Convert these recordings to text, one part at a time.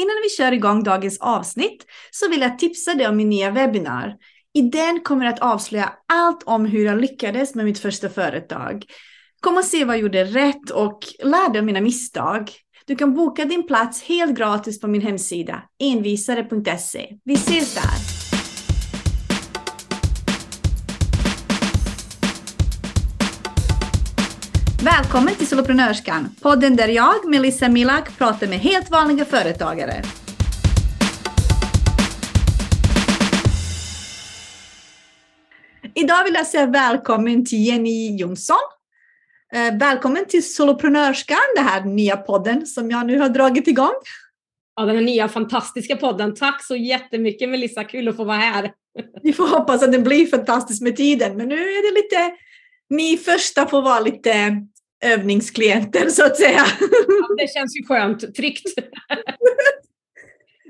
Innan vi kör igång dagens avsnitt så vill jag tipsa dig om min nya webbinar. I den kommer jag att avslöja allt om hur jag lyckades med mitt första företag. Kom och se vad jag gjorde rätt och lär dig av mina misstag. Du kan boka din plats helt gratis på min hemsida envisare.se. Vi ses där! Välkommen till Soloprenörskan, podden där jag, Melissa Milak, pratar med helt vanliga företagare. Idag vill jag säga välkommen till Jenny Jonsson. Eh, välkommen till Soloprenörskan, den här nya podden som jag nu har dragit igång. Ja, den här nya fantastiska podden. Tack så jättemycket Melissa, kul att få vara här. Vi får hoppas att den blir fantastisk med tiden, men nu är det lite ni första får vara lite övningsklienter så att säga. Ja, det känns ju skönt, tryggt.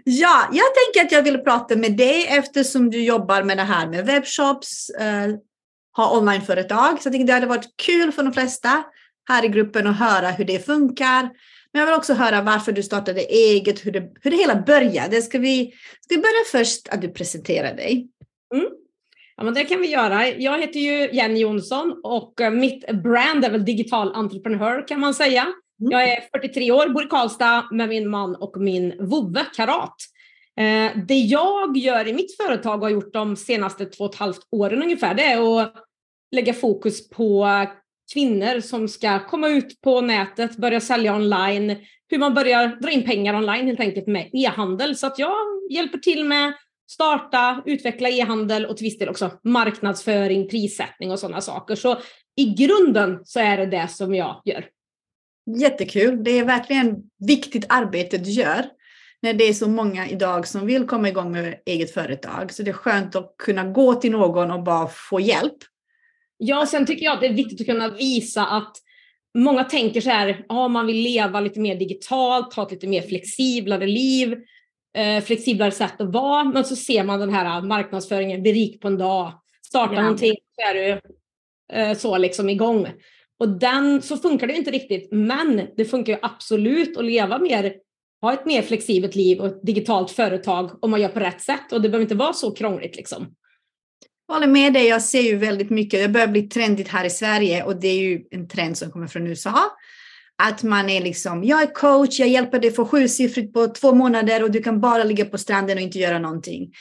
ja, jag tänker att jag vill prata med dig eftersom du jobbar med det här med webbshops, eh, har onlineföretag. Så jag tänkte det hade varit kul för de flesta här i gruppen att höra hur det funkar. Men jag vill också höra varför du startade eget, hur det, hur det hela började. Ska vi, ska vi börja först att du presenterar dig? Mm. Ja, men det kan vi göra. Jag heter ju Jenny Jonsson och eh, mitt brand är väl digital entreprenör kan man säga. Mm. Jag är 43 år, bor i Karlstad med min man och min vovve Karat. Eh, det jag gör i mitt företag och har gjort de senaste två och ett halvt åren ungefär, det är att lägga fokus på kvinnor som ska komma ut på nätet, börja sälja online, hur man börjar dra in pengar online helt enkelt med e-handel. Så att jag hjälper till med starta, utveckla e-handel och till viss del också marknadsföring, prissättning och sådana saker. Så i grunden så är det det som jag gör. Jättekul. Det är verkligen viktigt arbete du gör när det är så många idag som vill komma igång med eget företag. Så det är skönt att kunna gå till någon och bara få hjälp. Ja, sen tycker jag att det är viktigt att kunna visa att många tänker så här, ja, man vill leva lite mer digitalt, ha ett lite mer flexiblare liv eh, flexiblare sätt att vara. Men så ser man den här marknadsföringen, bli rik på en dag, starta ja. någonting så är du eh, så liksom igång. Och den, så funkar det inte riktigt, men det funkar ju absolut att leva mer, ha ett mer flexibelt liv och ett digitalt företag om man gör på rätt sätt och det behöver inte vara så krångligt liksom. Jag håller med dig, jag ser ju väldigt mycket, det börjar bli trendigt här i Sverige och det är ju en trend som kommer från USA att man är liksom, jag är coach, jag hjälper dig få sjusiffrigt på två månader och du kan bara ligga på stranden och inte göra någonting.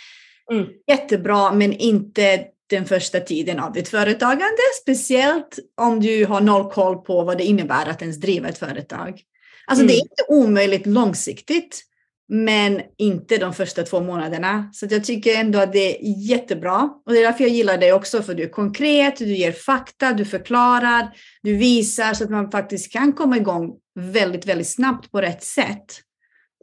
Mm. Jättebra, men inte den första tiden av ditt företagande, speciellt om du har noll koll på vad det innebär att ens driva ett företag. Alltså mm. det är inte omöjligt långsiktigt, men inte de första två månaderna. Så jag tycker ändå att det är jättebra. Och det är därför jag gillar dig också, för du är konkret, du ger fakta, du förklarar, du visar så att man faktiskt kan komma igång väldigt, väldigt snabbt på rätt sätt.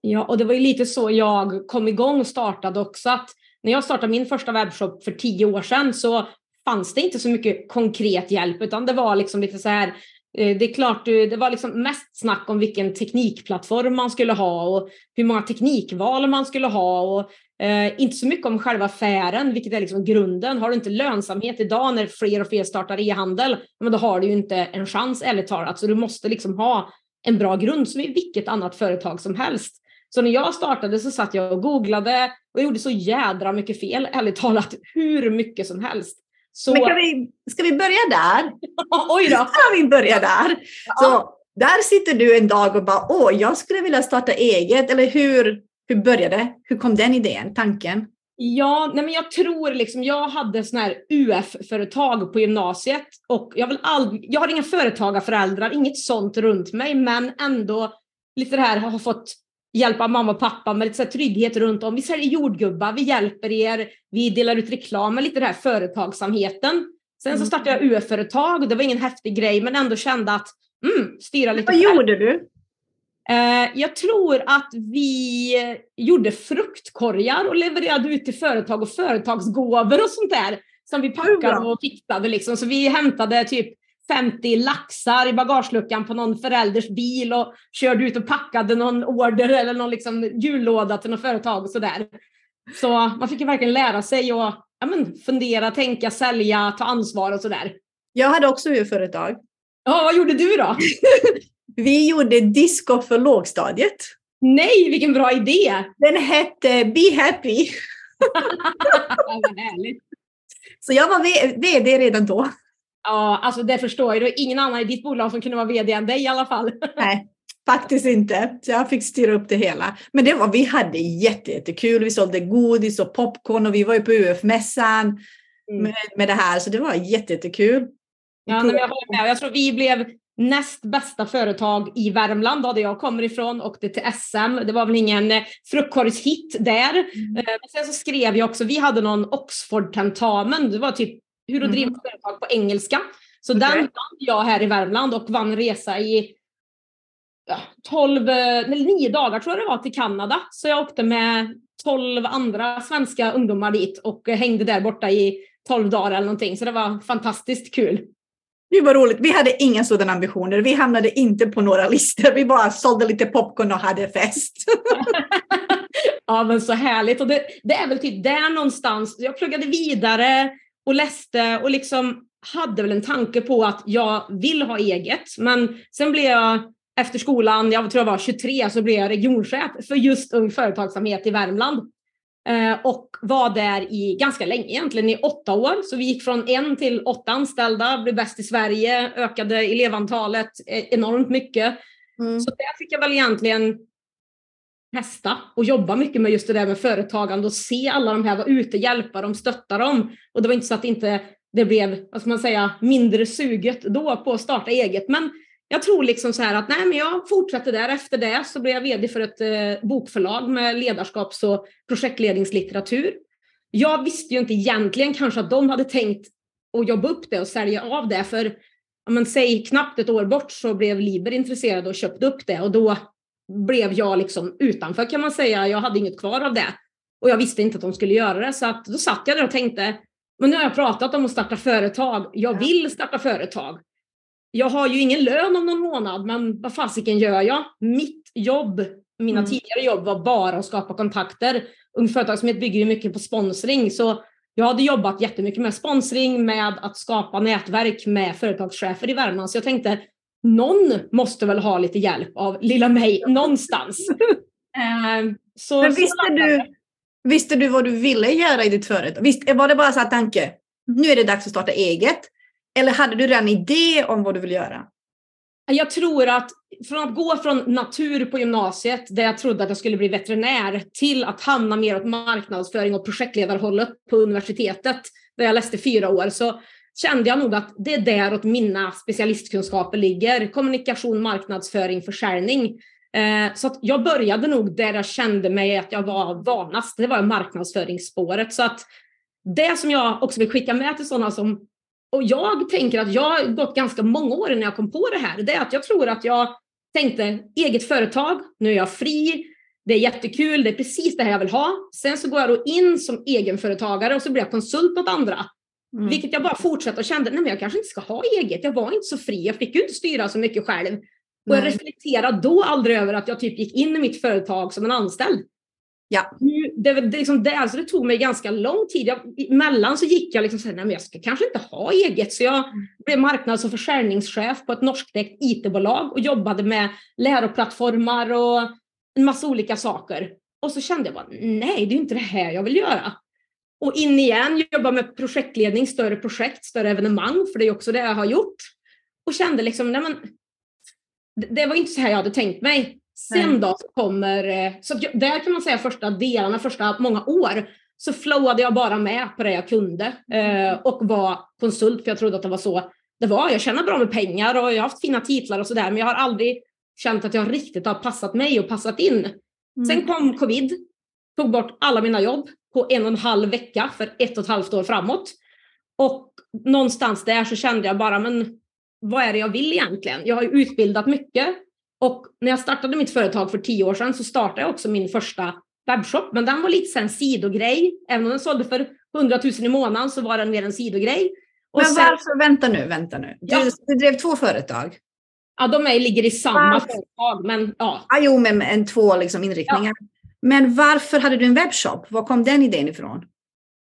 Ja, och det var ju lite så jag kom igång och startade också. Att när jag startade min första webbshop för tio år sedan så fanns det inte så mycket konkret hjälp, utan det var liksom lite så här, Eh, det är klart, det var liksom mest snack om vilken teknikplattform man skulle ha och hur många teknikval man skulle ha och eh, inte så mycket om själva affären, vilket är liksom grunden. Har du inte lönsamhet idag när fler och fler startar e-handel, men då har du ju inte en chans ärligt talat. Så du måste liksom ha en bra grund som i vilket annat företag som helst. Så när jag startade så satt jag och googlade och gjorde så jädra mycket fel, ärligt talat, hur mycket som helst. Så... Men kan vi, ska vi börja där? Oj då! Ska vi börja där? Ja. Så där sitter du en dag och bara, åh, jag skulle vilja starta eget. Eller hur, hur började det? Hur kom den idén, tanken? Ja, nej men jag tror liksom, jag hade sån här UF-företag på gymnasiet och jag, vill aldrig, jag har inga företagarföräldrar, inget sånt runt mig, men ändå lite det här har fått hjälpa mamma och pappa med lite så trygghet runt om. Vi säljer jordgubbar, vi hjälper er, vi delar ut reklam med lite den här företagsamheten. Sen så mm. startade jag UF-företag, det var ingen häftig grej men ändå kände att mm, styra lite. Vad gjorde du? Eh, jag tror att vi gjorde fruktkorgar och levererade ut till företag och företagsgåvor och sånt där som vi packade och fixade liksom. Så vi hämtade typ 50 laxar i bagageluckan på någon förälders bil och körde ut och packade någon order eller någon liksom jullåda till något företag och sådär. Så man fick ju verkligen lära sig att ja, men, fundera, tänka, sälja, ta ansvar och sådär. Jag hade också ju företag. Ja, vad gjorde du då? Vi gjorde disco för lågstadiet. Nej, vilken bra idé! Den hette Be Happy. Härligt. Så jag var VD redan då. Ja, alltså det förstår jag. Det var ingen annan i ditt bolag som kunde vara VD än dig i alla fall. Nej, faktiskt inte. Så jag fick styra upp det hela. Men det var, vi hade jättekul. Vi sålde godis och popcorn och vi var ju på UF-mässan mm. med, med det här. Så det var jättekul. Ja, men jag håller med. Jag tror vi blev näst bästa företag i Värmland, där jag kommer ifrån, åkte till SM. Det var väl ingen eh, fruktkorgshit där. Mm. Eh, men sen så skrev jag också, vi hade någon Oxford-tentamen, det var typ hur att driva mm. företag på engelska. Så okay. den vann jag här i Värmland och vann resa i ja, 12, eh, eller 9 dagar tror jag det var till Kanada. Så jag åkte med 12 andra svenska ungdomar dit och hängde där borta i 12 dagar eller någonting. Så det var fantastiskt kul. Det var roligt. Vi hade inga sådana ambitioner. Vi hamnade inte på några listor. Vi bara sålde lite popcorn och hade fest. ja, men så härligt. Och det, det, är väl typ där någonstans. Jag pluggade vidare och läste och liksom hade väl en tanke på att jag vill ha eget. Men sen blev jag efter skolan, jag tror jag var 23, så blev jag regionchef för just Ung Företagsamhet i Värmland. Eh, och var där i ganska länge egentligen, i åtta år. Så vi gick från en till åtta anställda, blev bäst i Sverige, ökade elevantalet e-, enormt mycket. Mm. Så där fick jag väl egentligen testa och jobba mycket med just det där med företagande och se alla de här vara ute, hjälpa dem, stötta dem. Och det var inte så att inte det blev, vad ska man säga, mindre suget då på att starta eget. Men jag tror liksom så här att nej, men jag fortsatte där. Efter det så blev jag vd för ett eh, bokförlag med ledarskaps och projektledningslitteratur. Jag visste ju inte egentligen kanske att de hade tänkt att jobba upp det och sälja av det. För men, säg knappt ett år bort så blev Liber intresserade och köpte upp det och då blev jag liksom utanför kan man säga. Jag hade inget kvar av det. Och jag visste inte att de skulle göra det. Så att då satt jag där och tänkte, men nu har jag pratat om att starta företag. Jag vill starta företag jag har ju ingen lön om någon månad, men vad fasiken gör jag? Mitt jobb, mina mm. tidigare jobb var bara att skapa kontakter. Ung Företagsamhet bygger ju mycket på sponsring, så jag hade jobbat jättemycket med sponsring, med att skapa nätverk med företagschefer i Värmland. Så jag tänkte, någon måste väl ha lite hjälp av lilla mig någonstans. eh, så, Men visste, så du, visste du vad du ville göra i ditt företag? Visst, var det bara så här tanke, nu är det dags att starta eget? Eller hade du redan idé om vad du vill göra? Jag tror att från att gå från natur på gymnasiet, där jag trodde att jag skulle bli veterinär, till att hamna mer åt marknadsföring och projektledarhållet på universitetet, där jag läste fyra år, så kände jag nog att det är däråt mina specialistkunskaper ligger. Kommunikation, marknadsföring, försäljning. Eh, så att jag började nog där jag kände mig att jag var vanast, det var marknadsföringsspåret. Så att det som jag också vill skicka med till sådana som och jag tänker att jag har gått ganska många år innan jag kom på det här. Det är att jag tror att jag tänkte eget företag, nu är jag fri, det är jättekul, det är precis det här jag vill ha. Sen så går jag då in som egenföretagare och så blir jag konsult åt andra. Mm. Vilket jag bara fortsatte och kände, nej men jag kanske inte ska ha eget. Jag var inte så fri, jag fick ju inte styra så mycket själv. Och jag reflekterade då aldrig över att jag typ gick in i mitt företag som en anställd. Ja. Det, det, liksom det, alltså det tog mig ganska lång tid. Jag, emellan så gick jag liksom så här, nej men jag ska kanske inte ha eget. Så jag mm. blev marknads och försäljningschef på ett norsktänkt IT-bolag och jobbade med läroplattformar och en massa olika saker. Och så kände jag bara, nej det är inte det här jag vill göra. Och in igen, jobba med projektledning, större projekt, större evenemang, för det är också det jag har gjort. Och kände liksom, nej men, det, var inte så här jag hade tänkt mig. Sen då så kommer, eh, så där kan man säga första delarna, första många år, så flowade jag bara med på det jag kunde eh, och var konsult för jag trodde att det var så det var. Jag tjänar bra med pengar och jag har haft fina titlar och sådär men jag har aldrig känt att jag riktigt har passat mig och passat in. Mm. Sen kom covid, tog bort alla mina jobb på en och en halv vecka för ett och ett halvt år framåt. Och någonstans där så kände jag bara, men vad är det jag vill egentligen? Jag har ju utbildat mycket och när jag startade mitt företag för tio år sedan så startade jag också min första webbshop, men den var lite en sidogrej. Även om den sålde för 100 000 i månaden så var den mer en sidogrej. Och men varför, sen, vänta nu, vänta nu. Du, ja. du drev två företag? Ja, de är, ligger i samma varför? företag, men ja. Ah, jo, men en, två liksom inriktningar. Ja. Men varför hade du en webbshop? Var kom den idén ifrån?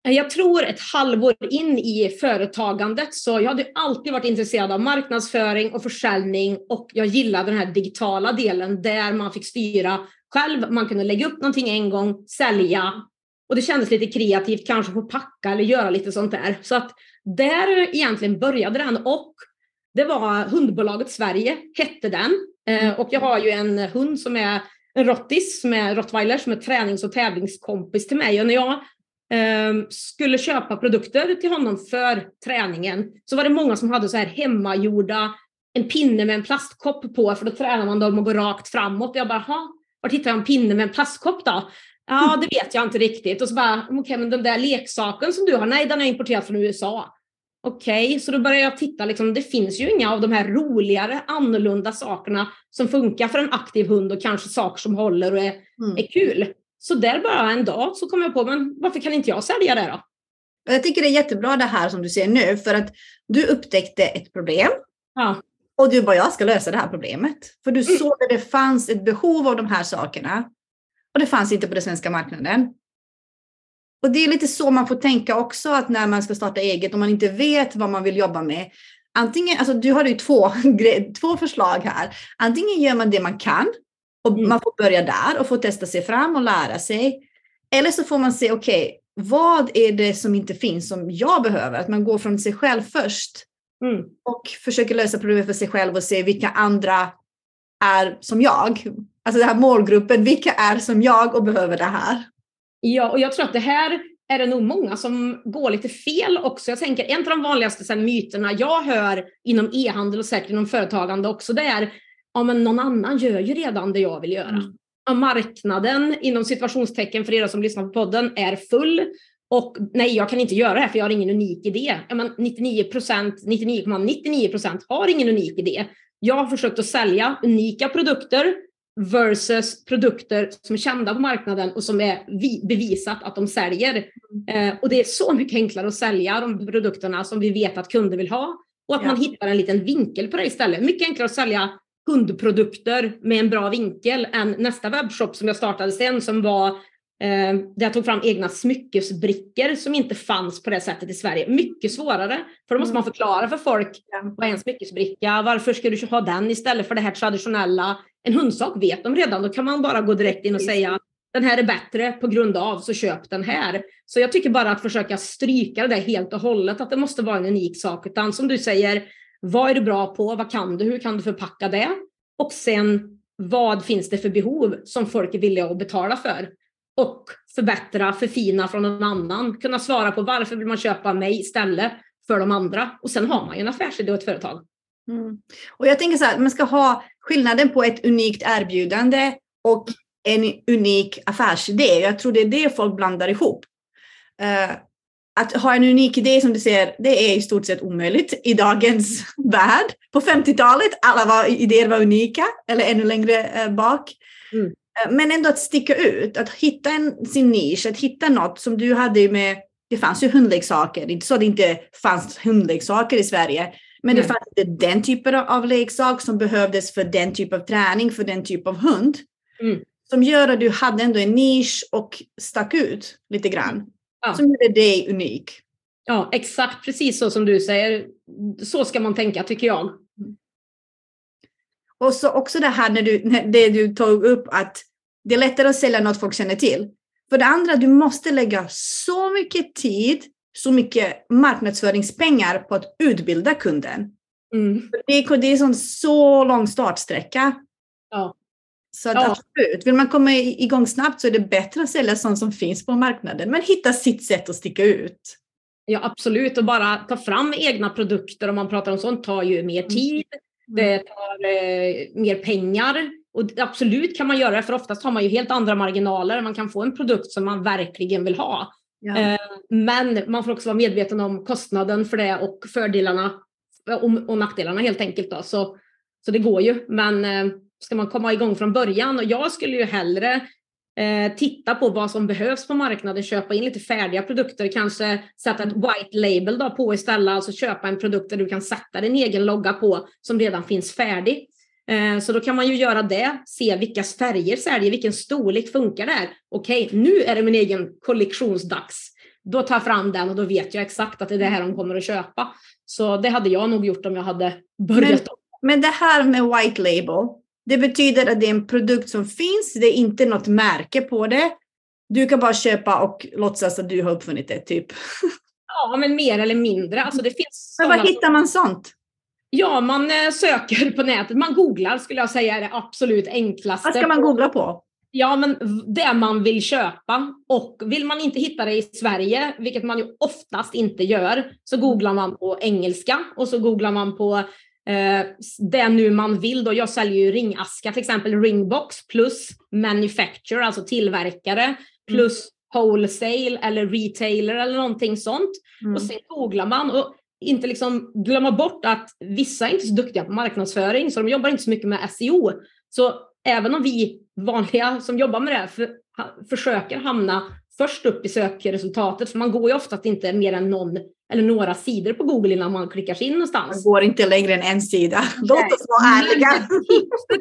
Jag tror ett halvår in i företagandet så jag hade alltid varit intresserad av marknadsföring och försäljning och jag gillade den här digitala delen där man fick styra själv. Man kunde lägga upp någonting en gång, sälja och det kändes lite kreativt, kanske få packa eller göra lite sånt där. Så att där egentligen började den och det var Hundbolaget Sverige, hette den. Eh, och jag har ju en hund som är en rottis, som är rottweiler, som är tränings och tävlingskompis till mig. Och när jag eh, skulle köpa produkter till honom för träningen så var det många som hade så här hemmagjorda, en pinne med en plastkopp på, för då tränar man dem och går rakt framåt. Jag bara, var hittar jag en pinne med en plastkopp då? Ja, det vet jag inte riktigt. Och så bara, okej, okay, men den där leksaken som du har, nej, den har jag importerat från USA. Okej, okay, så då börjar jag titta, liksom, det finns ju inga av de här roligare, annorlunda sakerna som funkar för en aktiv hund och kanske saker som håller och är, mm. är kul. Så där bara en dag så kom jag på, men varför kan inte jag sälja det då? Jag tycker det är jättebra det här som du ser nu, för att du upptäckte ett problem. Ja. Och du bara, jag ska lösa det här problemet. För du mm. såg att det fanns ett behov av de här sakerna. Och det fanns inte på den svenska marknaden. Och det är lite så man får tänka också att när man ska starta eget, om man inte vet vad man vill jobba med. Antingen, alltså du har ju två, två förslag här. Antingen gör man det man kan och mm. man får börja där och få testa sig fram och lära sig. Eller så får man se, okej, okay, vad är det som inte finns som jag behöver? Att man går från sig själv först mm. och försöker lösa problemet för sig själv och se vilka andra är som jag. Alltså den här målgruppen, vilka är som jag och behöver det här? Ja, och jag tror att det här är det nog många som går lite fel också. Jag tänker en av de vanligaste sen, myterna jag hör inom e-handel och säkert inom företagande också, det är ja, men någon annan gör ju redan det jag vill göra. Mm. Ja, marknaden inom situationstecken för er som lyssnar på podden är full och nej, jag kan inte göra det här för jag har ingen unik idé. Ja, men 99% 99,99 procent har ingen unik idé. Jag har försökt att sälja unika produkter versus produkter som är kända på marknaden och som är bevisat att de säljer. Eh, och det är så mycket enklare att sälja de produkterna som vi vet att kunder vill ha och att ja. man hittar en liten vinkel på det istället. Mycket enklare att sälja hundprodukter med en bra vinkel än nästa webbshop som jag startade sen som var eh, där jag tog fram egna smyckesbrickor som inte fanns på det sättet i Sverige. Mycket svårare, för då måste man mm. förklara för folk vad är en smyckesbricka, varför ska du ha den istället för det här traditionella en hundsak vet de redan, då kan man bara gå direkt in och säga den här är bättre på grund av, så köp den här. Så jag tycker bara att försöka stryka det där helt och hållet, att det måste vara en unik sak. Utan som du säger, vad är du bra på? Vad kan du? Hur kan du förpacka det? Och sen, vad finns det för behov som folk är villiga att betala för? Och förbättra, förfina från någon annan. Kunna svara på varför vill man köpa mig istället för de andra? Och sen har man ju en affärsidé och ett företag. Mm. Och jag tänker så här, man ska ha skillnaden på ett unikt erbjudande och en unik affärsidé. Jag tror det är det folk blandar ihop. Uh, att ha en unik idé som du säger, det är i stort sett omöjligt i dagens värld. På 50-talet, alla var, idéer var unika, eller ännu längre uh, bak. Mm. Uh, men ändå att sticka ut, att hitta en, sin nisch, att hitta något som du hade med, det fanns ju hundleksaker, inte så att det inte fanns hundleksaker i Sverige, men det fanns inte den typen av leksak som behövdes för den typ av träning, för den typ av hund. Mm. Som gör att du hade ändå en nisch och stack ut lite grann. Ja. Som gjorde dig unik. Ja, exakt precis så som du säger. Så ska man tänka tycker jag. Mm. Och så också det här när du, när det du tog upp att det är lättare att sälja något folk känner till. För det andra, du måste lägga så mycket tid så mycket marknadsföringspengar på att utbilda kunden. Mm. Det, är, det är en så lång startsträcka. Ja. Så att ja. absolut, vill man komma igång snabbt så är det bättre att sälja sånt som finns på marknaden, men hitta sitt sätt att sticka ut. Ja, absolut. Och bara ta fram egna produkter, om man pratar om sånt, tar ju mer mm. tid. Mm. Det tar eh, mer pengar. Och absolut kan man göra det, för oftast har man ju helt andra marginaler. Man kan få en produkt som man verkligen vill ha. Ja. Eh, men man får också vara medveten om kostnaden för det och fördelarna eh, och, nackdelarna helt enkelt. Då. Så, så det går ju. Men eh, ska man komma igång från början och jag skulle ju hellre eh, titta på vad som behövs på marknaden, köpa in lite färdiga produkter, kanske sätta ett white label då på istället, alltså köpa en produkt där du kan sätta din egen logga på som redan finns färdig. Eh, så då kan man ju göra det, se vilka färger säljer, vilken storlek funkar det här? Okej, nu är det min egen kollektionsdags. Då tar jag fram den och då vet jag exakt att det är det här de kommer att köpa. Så det hade jag nog gjort om jag hade börjat. Men, men det här med white label, Det betyder att det är en produkt som finns, det är inte något märke på det. Du kan bara köpa och låtsas att du har uppfunnit det, typ. Ja, men mer eller mindre. Alltså, det finns men var hittar man sånt? Ja, man eh, söker på nätet. Man googlar skulle jag säga är det absolut enklaste. Vad ska man googla på? Ja, men det man vill köpa. Och vill man inte hitta det i Sverige, vilket man ju oftast inte gör, så googlar man på engelska och så googlar man på eh, det nu man vill. Då. Jag säljer ju ringaska, till exempel ringbox plus manufacturer, alltså tillverkare, plus mm. wholesale eller retailer eller någonting sånt. Mm. Och sen googlar man. Och inte liksom glömma bort att vissa är inte så duktiga på marknadsföring, så de jobbar inte så mycket med SEO. Så även om vi vanliga som jobbar med det för, försöker hamna först upp i sökresultatet, för man går ju oftast inte mer än någon eller några sidor på Google innan man klickar sig in någonstans. Man går inte längre än en sida. Låt oss vara ärliga.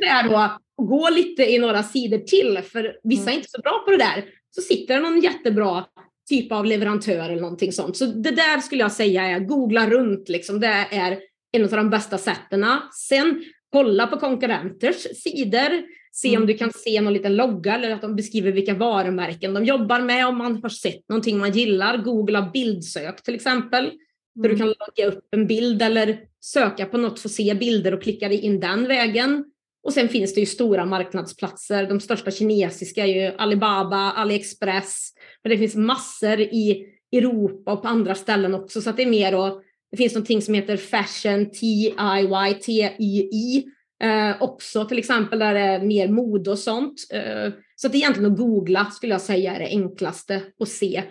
Det är då att gå lite i några sidor till, för vissa är mm. inte så bra på det där. Så sitter det någon jättebra typ av leverantör eller någonting sånt. Så det där skulle jag säga är googla runt liksom. Det är en av de bästa sätten. Sen kolla på konkurrenters sidor, se om mm. du kan se någon liten logga eller att de beskriver vilka varumärken de jobbar med. Om man har sett någonting man gillar, googla bildsök till exempel. Mm. Där du kan logga upp en bild eller söka på något för att se bilder och klicka dig in den vägen. Och sen finns det ju stora marknadsplatser. De största kinesiska är ju Alibaba, AliExpress. Men det finns massor i Europa och på andra ställen också. Så att det är mer och det finns någonting som heter Fashion TIY, TII eh, också till exempel där det är mer mode och sånt. Eh, så att egentligen att googla skulle jag säga är det enklaste att se.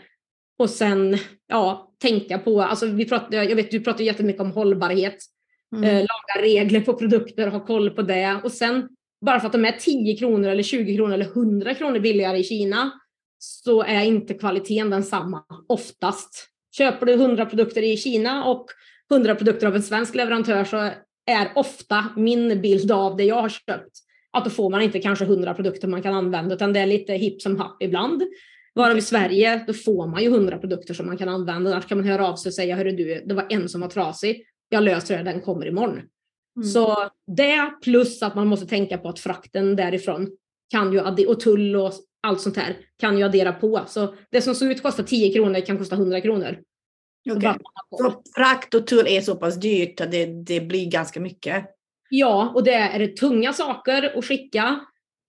Och sen ja, tänka på, alltså vi pratar, jag vet du pratar jättemycket om hållbarhet. Mm. Eh, laga regler på produkter, ha koll på det. Och sen bara för att de är 10 kronor eller 20 kronor eller 100 kronor billigare i Kina så är inte kvaliteten densamma oftast. Köper du 100 produkter i Kina och 100 produkter av en svensk leverantör så är ofta min bild av det jag har köpt att då får man inte kanske 100 produkter man kan använda utan det är lite hipp som happ ibland. Varav i Sverige, då får man ju 100 produkter som man kan använda. Annars kan man höra av sig och säga, hörru du, det var en som var trasig. Jag löser det, den kommer imorgon. Mm. Så det plus att man måste tänka på att frakten därifrån kan ju, och tull och allt sånt här kan ju addera på. Så det som såg ut kostar 10 kronor kan kosta 100 kronor. Okay. Så frakt och tull är så pass dyrt att det, det blir ganska mycket? Ja, och det är det tunga saker att skicka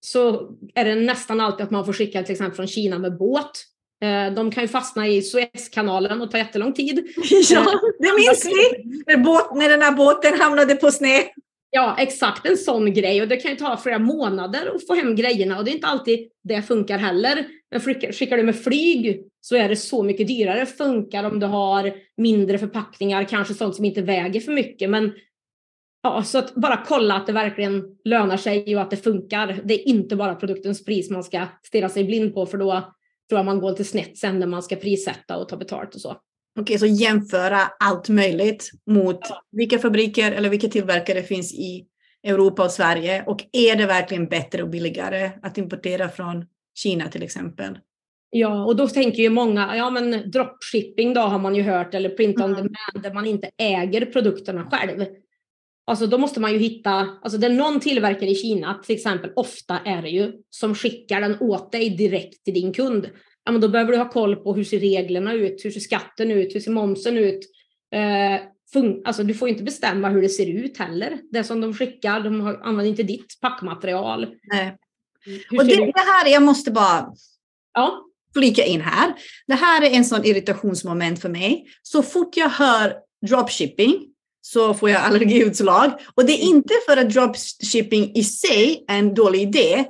så är det nästan alltid att man får skicka till exempel från Kina med båt. Eh, de kan ju fastna i Suezkanalen och ta jättelång tid. Ja, det minns vi! När, båt, när den här båten hamnade på sned. Ja, exakt en sån grej och det kan ju ta flera månader att få hem grejerna och det är inte alltid det funkar heller. Men skickar du med flyg så är det så mycket dyrare. Funkar om du har mindre förpackningar, kanske sånt som inte väger för mycket. Men ja, så att bara kolla att det verkligen lönar sig och att det funkar. Det är inte bara produktens pris man ska stirra sig blind på för då tror jag man går lite snett sen när man ska prissätta och ta betalt och så. Okej, så jämföra allt möjligt mot vilka fabriker eller vilka tillverkare finns i Europa och Sverige och är det verkligen bättre och billigare att importera från Kina till exempel? Ja, och då tänker ju många, ja men dropshipping då har man ju hört, eller print on demand, där man inte äger produkterna själv. Alltså då måste man ju hitta, alltså det någon tillverkare i Kina till exempel, ofta är det ju, som skickar den åt dig direkt till din kund ja, men då behöver du ha koll på hur ser reglerna ut, hur ser skatten ut, hur ser momsen ut. Eh, alltså, du får inte bestämma hur det ser ut heller. Det som de skickar, de har, använder inte ditt packmaterial. Nej. Och det, det, här, jag måste bara ja. flika in här. Det här är en sån irritationsmoment för mig. Så fort jag hör dropshipping så får jag allergiutslag. Och det är inte för att dropshipping i sig är en dålig idé,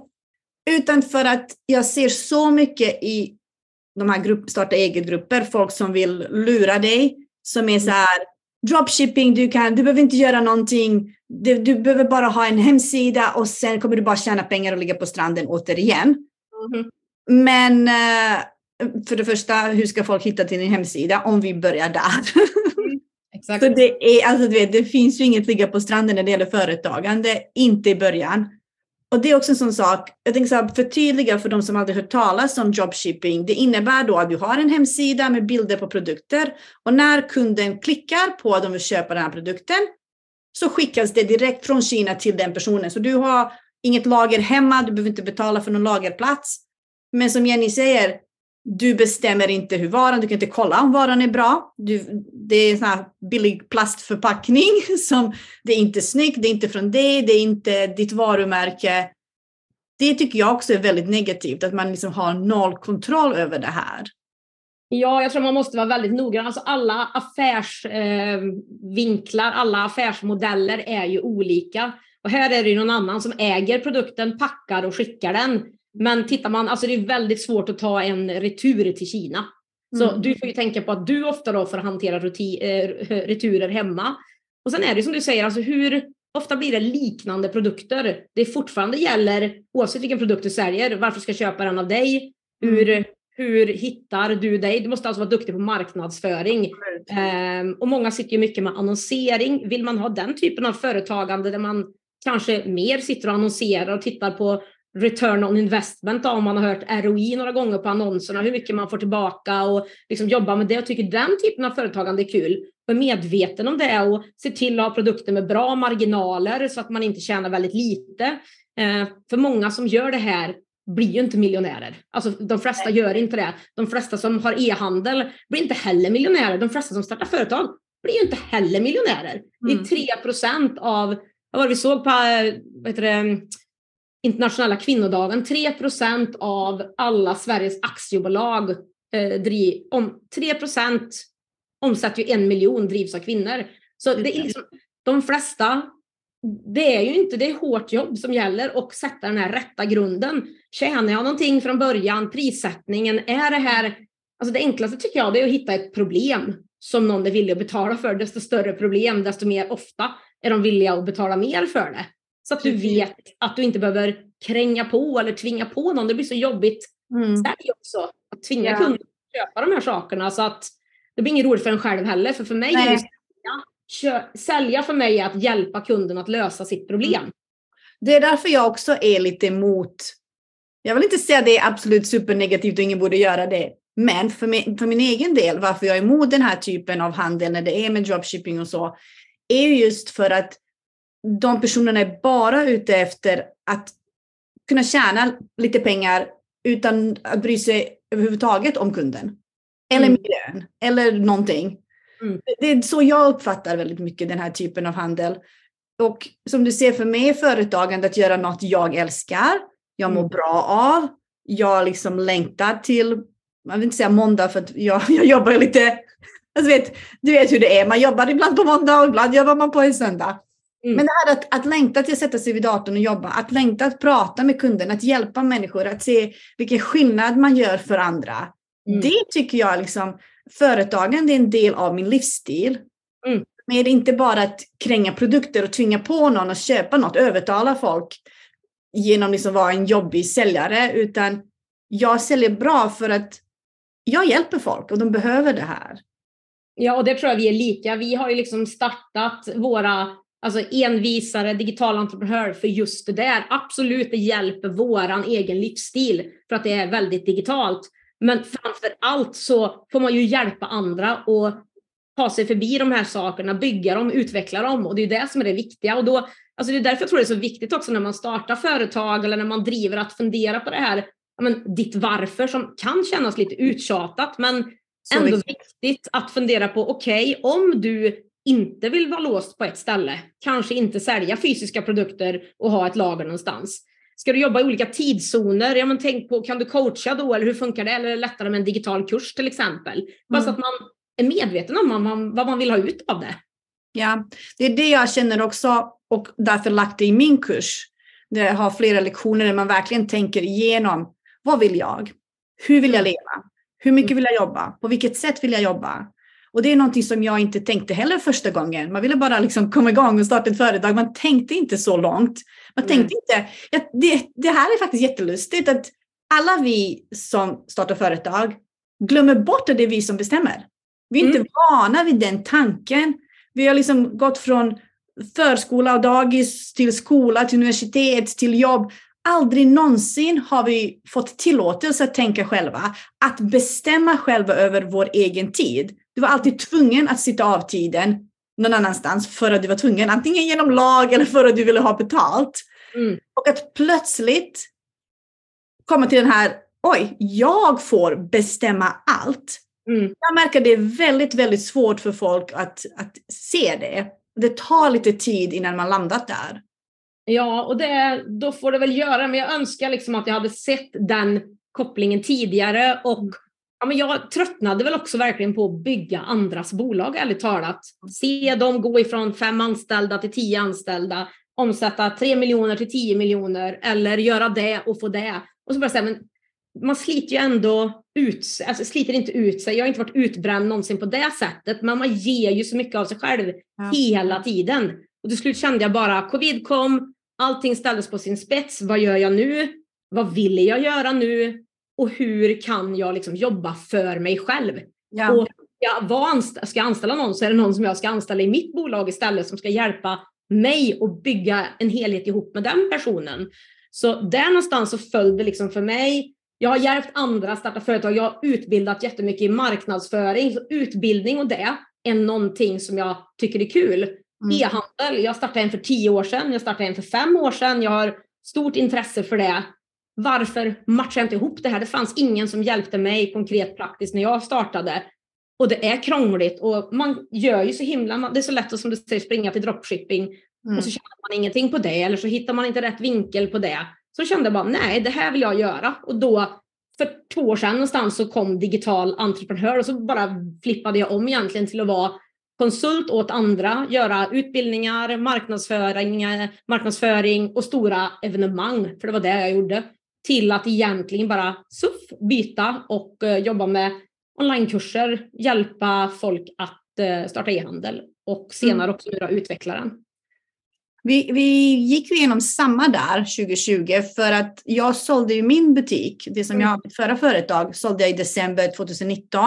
utan för att jag ser så mycket i de här grupp, starta eget-grupper, folk som vill lura dig, som är så här, dropshipping, du, kan, du behöver inte göra någonting, du, du behöver bara ha en hemsida och sen kommer du bara tjäna pengar och ligga på stranden återigen. Mm. Men eh, för det första, hur ska folk hitta till din hemsida om vi börjar där? Exakt. Så det, är, alltså, du vet, det finns ju inget ligga på stranden när det gäller företagande, inte i början. Och det är också en sån sak, jag tänker så här, förtydliga för de som aldrig hört talas om dropshipping. Det innebär då att du har en hemsida med bilder på produkter och när kunden klickar på att de vill köpa den här produkten så skickas det direkt från Kina till den personen. Så du har inget lager hemma, du behöver inte betala för någon lagerplats. Men som Jenny säger, du bestämmer inte hur varan, du kan inte kolla om varan är bra. Du, det är en sån här billig plastförpackning som det är inte snyggt, det är inte från dig, det är inte ditt varumärke. Det tycker jag också är väldigt negativt, att man liksom har noll kontroll över det här. Ja, jag tror man måste vara väldigt noggrann. Alltså alla affärsvinklar, eh, alla affärsmodeller är ju olika. Och här är det ju någon annan som äger produkten, packar och skickar den. Men tittar man, alltså det är väldigt svårt att ta en retur till Kina. Så mm. du får ju tänka på att du ofta då får hantera ruti, äh, returer hemma. Och sen är det som du säger, alltså hur ofta blir det liknande produkter? Det fortfarande gäller, oavsett vilken produkt du säljer, varför ska jag köpa den av dig? Hur, mm. hur hittar du dig? Du måste alltså vara duktig på marknadsföring. Mm. Um, och många sitter ju mycket med annonsering. Vill man ha den typen av företagande där man kanske mer sitter och annonserar och tittar på return on investment om man har hört ROI några gånger på annonserna, hur mycket man får tillbaka och liksom jobba med det. Jag tycker den typen av företagande är kul. Var medveten om det och se till att ha produkter med bra marginaler så att man inte tjänar väldigt lite. Eh, för många som gör det här blir ju inte miljonärer. Alltså de flesta gör inte det. De flesta som har e-handel blir inte heller miljonärer. De flesta som startar företag blir ju inte heller miljonärer. Mm. Det är 3 procent av, vad var det vi såg på eh, vad heter det, internationella kvinnodagen, 3% av alla Sveriges aktiebolag eh, driv, om 3 omsätter ju en miljon drivs av kvinnor. Så det är liksom, de flesta, det är ju inte, det är hårt jobb som gäller och sätta den här rätta grunden. Tjänar jag någonting från början? Prissättningen, är det här, alltså det enklaste tycker jag det är att hitta ett problem som någon är villig att betala för. Desto större problem, desto mer ofta är de villiga att betala mer för det. Så att du vet att du inte behöver kränga på eller tvinga på någon. Det blir så jobbigt mm. sälj också. Att tvinga ja. kunder att köpa de här sakerna. Så att det blir inget roligt för en själv heller. För för mig Nej. är sälja. sälja för mig är att hjälpa kunden att lösa sitt problem. Mm. Det är därför jag också är lite emot jag vill inte säga att det är absolut supernegativt och ingen borde göra det. Men för min, för min egen del, varför jag är emot den här typen av handel när det är med dropshipping och så, är just för att de personerna är bara ute efter att kunna tjäna lite pengar utan att bry sig överhuvudtaget om kunden. Eller mm. miljön, eller någonting. Mm. Det är så jag uppfattar väldigt mycket den här typen av handel. Och som du ser för mig är företagande att göra något jag älskar, jag mår mm. bra av, jag liksom längtar till, jag vill inte säga måndag för att jag, jag jobbar lite, alltså vet, du vet hur det är, man jobbar ibland på måndag och ibland jobbar man på en söndag. Mm. Men det här att, att längta till att sätta sig vid datorn och jobba, att längta att prata med kunden, att hjälpa människor, att se vilken skillnad man gör för andra. Mm. Det tycker jag liksom, företagande är en del av min livsstil. Mm. Men det är inte bara att kränga produkter och tvinga på någon att köpa något, övertala folk genom liksom vara en jobbig säljare, utan jag säljer bra för att jag hjälper folk och de behöver det här. Ja, och det tror jag vi är lika. Vi har ju liksom startat våra Alltså envisare digital entreprenör för just det där. Absolut, det hjälper våran egen livsstil för att det är väldigt digitalt. Men framför allt så får man ju hjälpa andra och ta sig förbi de här sakerna, bygga dem, utveckla dem och det är det som är det viktiga. Och då, alltså det är därför jag tror det är så viktigt också när man startar företag eller när man driver att fundera på det här, men, ditt varför som kan kännas lite uttjatat men så ändå viktigt. viktigt att fundera på, okej, okay, om du inte vill vara låst på ett ställe, kanske inte sälja fysiska produkter och ha ett lager någonstans. Ska du jobba i olika tidszoner? Ja, men tänk på, kan du coacha då eller hur funkar det? Eller är det lättare med en digital kurs till exempel? Mm. Bara så att man är medveten om vad man, vill ha ut av det. Ja, det är det jag känner också och därför lagt det i min kurs. Där jag har flera lektioner där man verkligen tänker igenom vad vill jag? Hur vill jag mm. leva? Hur mycket vill jag jobba? På vilket sätt vill jag jobba? Och det är någonting som jag inte tänkte heller första gången. Man ville bara liksom komma igång och starta ett företag. Man tänkte inte så långt. Man tänkte inte, ja, det, det här är faktiskt jättelustigt att alla vi som startar företag glömmer bort att det är vi som bestämmer. Vi är mm. inte vana vid den tanken. Vi har liksom gått från förskola och dagis till skola, till universitet, till jobb. Aldrig någonsin har vi fått tillåtelse att tänka själva, att bestämma själva över vår egen tid. Du var alltid tvungen att sitta av tiden någon annanstans för att du var tvungen, antingen genom lag eller för att du ville ha betalt. Mm. Och att plötsligt komma till den här, oj, jag får bestämma allt. Mm. Jag märker det är väldigt, väldigt svårt för folk att, att se det. Det tar lite tid innan man landat där. Ja, och det, då får det väl göra, men jag önskar liksom att jag hade sett den kopplingen tidigare och ja, men jag tröttnade väl också verkligen på att bygga andras bolag, ärligt talat. Se dem gå ifrån fem anställda till tio anställda, omsätta tre miljoner till tio miljoner eller göra det och få det. Och så bara säga, men man sliter ju ändå ut alltså sliter inte ut sig. Jag har inte varit utbränd någonsin på det sättet, men man ger ju så mycket av sig själv ja. hela tiden. Och till slut kände jag bara, covid kom, allting ställdes på sin spets. Vad gör jag nu? Vad vill jag göra nu? Och hur kan jag liksom jobba för mig själv? Ja. Och jag ska jag anställa någon så är det någon som jag ska anställa i mitt bolag istället som ska hjälpa mig att bygga en helhet ihop med den personen. Så där någonstans så föll det liksom för mig. Jag har hjälpt andra att starta företag. Jag har utbildat jättemycket i marknadsföring. Så utbildning och det är någonting som jag tycker är kul. Mm. E-handel. Jag startade en för tio år sedan. Jag startade en för fem år sedan. Jag har stort intresse för det. Varför matchar jag inte ihop det här? Det fanns ingen som hjälpte mig konkret praktiskt när jag startade. Och det är krångligt och man gör ju så himla, det är så lätt att som du säger springa till dropshipping mm. och så känner man ingenting på det eller så hittar man inte rätt vinkel på det. Så kände jag bara, nej det här vill jag göra. Och då för två år sedan någonstans så kom digital entreprenör och så bara flippade jag om egentligen till att vara konsult åt andra, göra utbildningar, marknadsföring, marknadsföring och stora evenemang, för det var det jag gjorde, till att egentligen bara suff, byta och uh, jobba med onlinekurser, hjälpa folk att uh, starta e-handel och senare mm. också utveckla den. Vi, vi gick igenom samma där 2020 för att jag sålde ju min butik, det som mm. jag har mitt förra företag, sålde jag i december 2019.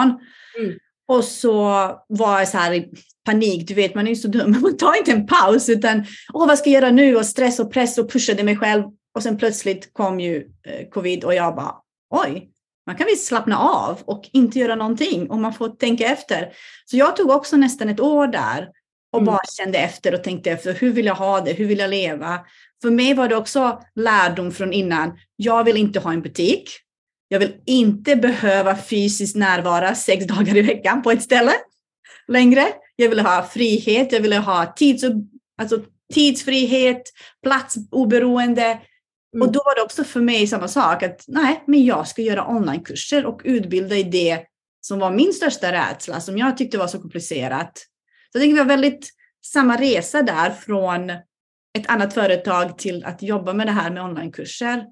Mm. Och så var jag så här i panik, du vet man är ju så dum, man tar inte en paus utan åh vad ska jag göra nu och stress och press och pushade mig själv. Och sen plötsligt kom ju eh, covid och jag bara oj, man kan visst slappna av och inte göra någonting och man får tänka efter. Så jag tog också nästan ett år där och mm. bara kände efter och tänkte efter, hur vill jag ha det, hur vill jag leva? För mig var det också lärdom från innan, jag vill inte ha en butik. Jag vill inte behöva fysiskt närvara sex dagar i veckan på ett ställe längre. Jag vill ha frihet, jag vill ha tids, alltså, tidsfrihet, platsoberoende. Mm. Och då var det också för mig samma sak, att nej, men jag ska göra onlinekurser och utbilda i det som var min största rädsla, som jag tyckte var så komplicerat. Så jag tänker vi har väldigt samma resa där från ett annat företag till att jobba med det här med onlinekurser.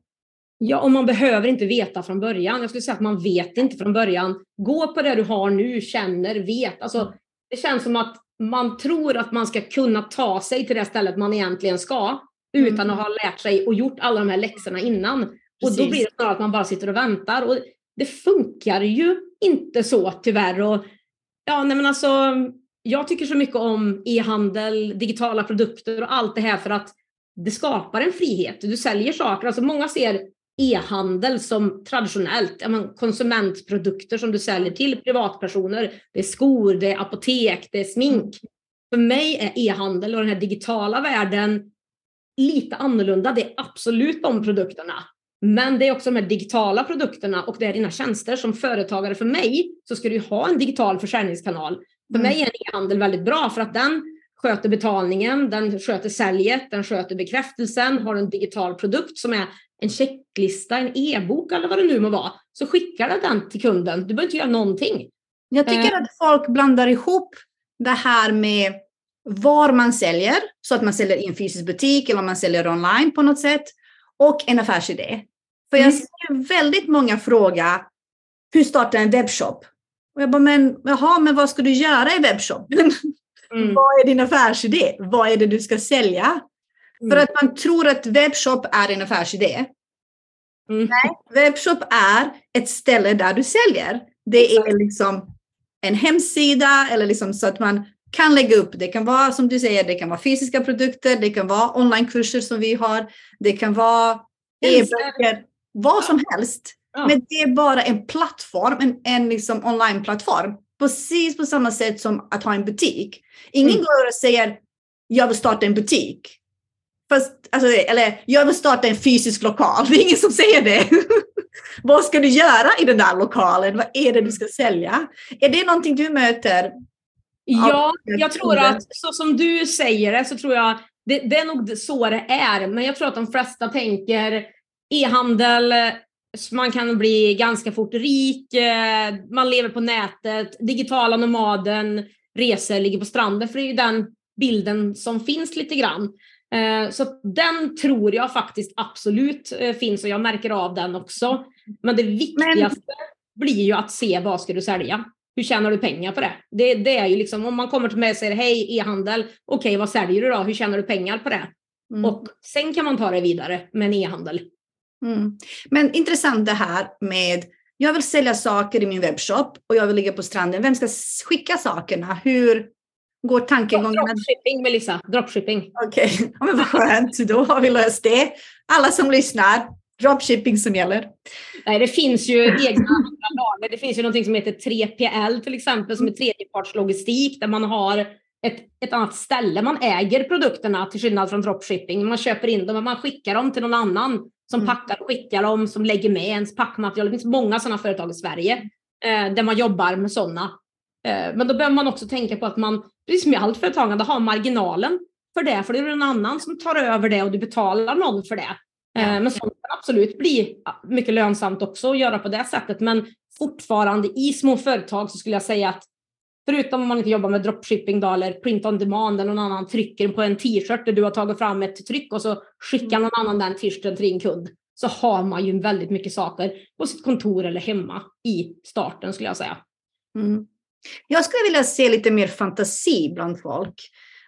Ja, och man behöver inte veta från början. Jag skulle säga att man vet inte från början. Gå på det du har nu, känner, vet. Alltså, det känns som att man tror att man ska kunna ta sig till det stället man egentligen ska utan mm. att ha lärt sig och gjort alla de här läxorna innan. Precis. Och då blir det snarare att man bara sitter och väntar. Och det funkar ju inte så tyvärr. Och, ja, nej men alltså, jag tycker så mycket om e-handel, digitala produkter och allt det här för att det skapar en frihet. Du säljer saker. Alltså många ser e-handel som traditionellt, konsumentprodukter som du säljer till privatpersoner. Det är skor, det är apotek, det är smink. För mig är e-handel och den här digitala världen lite annorlunda. Det är absolut de produkterna. Men det är också de här digitala produkterna och det är dina tjänster. Som företagare för mig så ska du ha en digital försäljningskanal. För mm. mig är en e-handel väldigt bra för att den sköter betalningen, den sköter säljet, den sköter bekräftelsen, har en digital produkt som är en checklista, en e-bok eller vad det nu må vara, så skickar du den till kunden. Du behöver inte göra någonting. Jag tycker eh. att folk blandar ihop det här med var man säljer, så att man säljer i en fysisk butik eller om man säljer online på något sätt, och en affärsidé. För jag mm. ser väldigt många fråga, hur startar en webbshop? Och jag bara, men jaha, men vad ska du göra i webbshoppen? Mm. vad är din affärsidé? Vad är det du ska sälja? Mm. För att man tror att webbshop är en affärsidé. Mm. Nej, webbshop är ett ställe där du säljer. Det är liksom en hemsida eller liksom så att man kan lägga upp. Det kan vara som du säger, det kan vara fysiska produkter, det kan vara onlinekurser som vi har, det kan vara e-böcker, vad som helst. Ja. Men det är bara en plattform, en, en liksom online-plattform. Precis på samma sätt som att ha en butik. Ingen mm. går och säger jag vill starta en butik. Fast, alltså, eller jag vill starta en fysisk lokal, det är ingen som säger det. Vad ska du göra i den där lokalen? Vad är det du ska sälja? Är det någonting du möter? Ja, jag tror att så som du säger det så tror jag det, det är nog så det är. Men jag tror att de flesta tänker e-handel, man kan bli ganska fort rik, eh, man lever på nätet, digitala nomaden, reser, ligger på stranden. För det är ju den bilden som finns lite grann. Eh, så den tror jag faktiskt absolut eh, finns och jag märker av den också. Men det viktigaste Men... blir ju att se vad ska du sälja? Hur tjänar du pengar på det? Det, det är ju liksom om man kommer till mig och säger hej e-handel, okej okay, vad säljer du då? Hur tjänar du pengar på det? Mm. Och sen kan man ta det vidare med en e-handel. Mm. Men intressant det här med jag vill sälja saker i min webbshop och jag vill ligga på stranden. Vem ska skicka sakerna? Hur går tankegången? Dropshipping Melissa, dropshipping. Okej, okay. ja, men vad skönt. Då har vi löst det. Alla som lyssnar, dropshipping som gäller. Nej, det finns ju egna lagar. Det finns ju någonting som heter 3PL till exempel, som är tredjepartslogistik, där man har ett, ett annat ställe. Man äger produkterna till skillnad från dropshipping. Man köper in dem, men man skickar dem till någon annan som mm. packar och skickar dem, som lägger med ens packmaterial. Det finns många sådana företag i Sverige eh, där man jobbar med sådana. Eh, men då behöver man också tänka på att man, precis som i allt företagande, har marginalen för det, för det är någon annan som tar över det och du betalar någon för det. Eh, men sånt kan absolut bli mycket lönsamt också att göra på det sättet. Men fortfarande i små företag så skulle jag säga att förutom om man inte jobbar med dropshipping då, eller print on demand där någon annan trycker på en t-shirt där du har tagit fram ett tryck och så skickar någon annan den t-shirten till din kund så har man ju väldigt mycket saker på sitt kontor eller hemma i starten skulle jag säga. Mm. Jag skulle vilja se lite mer fantasi bland folk.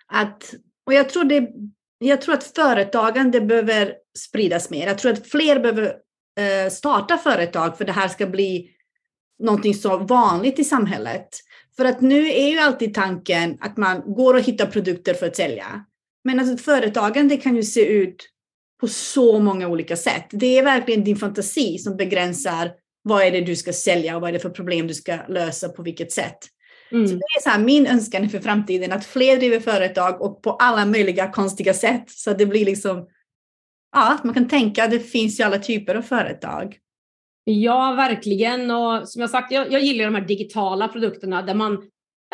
Att, och jag tror, det, jag tror att företagande behöver spridas mer. Jag tror att fler behöver eh, starta företag för det här ska bli någonting så vanligt i samhället. För att nu är ju alltid tanken att man går och hittar produkter för att sälja. Men alltså företagande kan ju se ut på så många olika sätt. Det är verkligen din fantasi som begränsar vad är det du ska sälja och vad är det för problem du ska lösa på vilket sätt. Mm. Så det är så här, min önskan för framtiden att fler driver företag och på alla möjliga konstiga sätt så det blir liksom ja, man kan tänka att det finns ju alla typer av företag. Ja, verkligen. Och som jag sagt, jag, jag gillar de här digitala produkterna där man,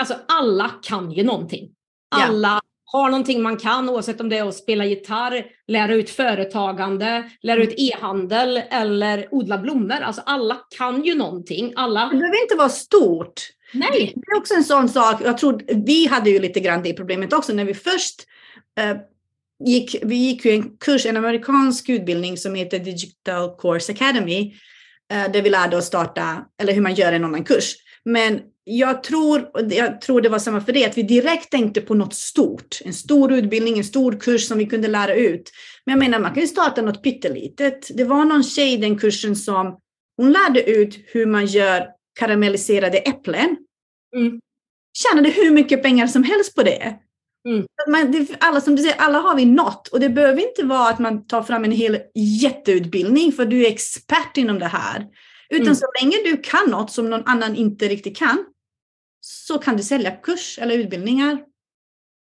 alltså alla kan ju någonting. Alla ja. har någonting man kan, oavsett om det är att spela gitarr, lära ut företagande, lära ut e-handel eller odla blommor. Alltså alla kan ju någonting. Alla... Det behöver inte vara stort. Nej. Det är också en sån sak, jag tror vi hade ju lite grann det problemet också när vi först eh, gick, vi gick ju en kurs, en amerikansk utbildning som heter Digital Course Academy, eh, där vi lärde oss starta, eller hur man gör en annan kurs. Men jag tror, jag tror det var samma för det, att vi direkt tänkte på något stort. En stor utbildning, en stor kurs som vi kunde lära ut. Men jag menar, man kan ju starta något pyttelitet. Det var någon tjej i den kursen som hon lärde ut hur man gör karamelliserade äpplen. Mm. Tjänade hur mycket pengar som helst på det. Mm. Man, det, alla, som du säger, alla har vi något och det behöver inte vara att man tar fram en hel jätteutbildning för du är expert inom det här. Utan mm. så länge du kan något som någon annan inte riktigt kan så kan du sälja kurs eller utbildningar.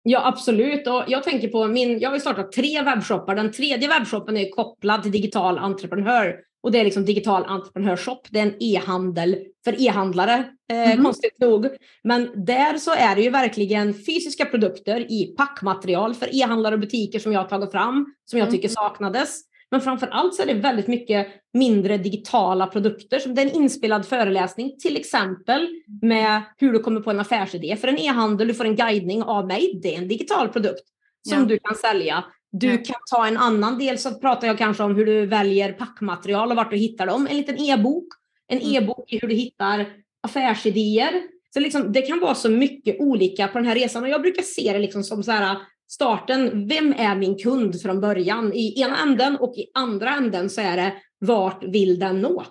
Ja, absolut. Och jag tänker på min, jag har startat tre webbshoppar. Den tredje webbshoppen är kopplad till digital entreprenör och det är liksom digital entreprenörshop. Det är en e-handel för e-handlare, eh, mm. konstigt nog. Men där så är det ju verkligen fysiska produkter i packmaterial för e-handlare och butiker som jag har tagit fram, som jag tycker mm. saknades. Men framför allt så är det väldigt mycket mindre digitala produkter. Som det är en inspelad föreläsning till exempel med hur du kommer på en affärsidé för en e-handel. Du får en guidning av mig. Det är en digital produkt som ja. du kan sälja. Du kan ta en annan del så pratar jag kanske om hur du väljer packmaterial och vart du hittar dem. En liten e-bok. En mm. e-bok i hur du hittar affärsidéer. Så liksom, det kan vara så mycket olika på den här resan och jag brukar se det liksom som så här starten. Vem är min kund från början? I ena änden och i andra änden så är det vart vill den nå?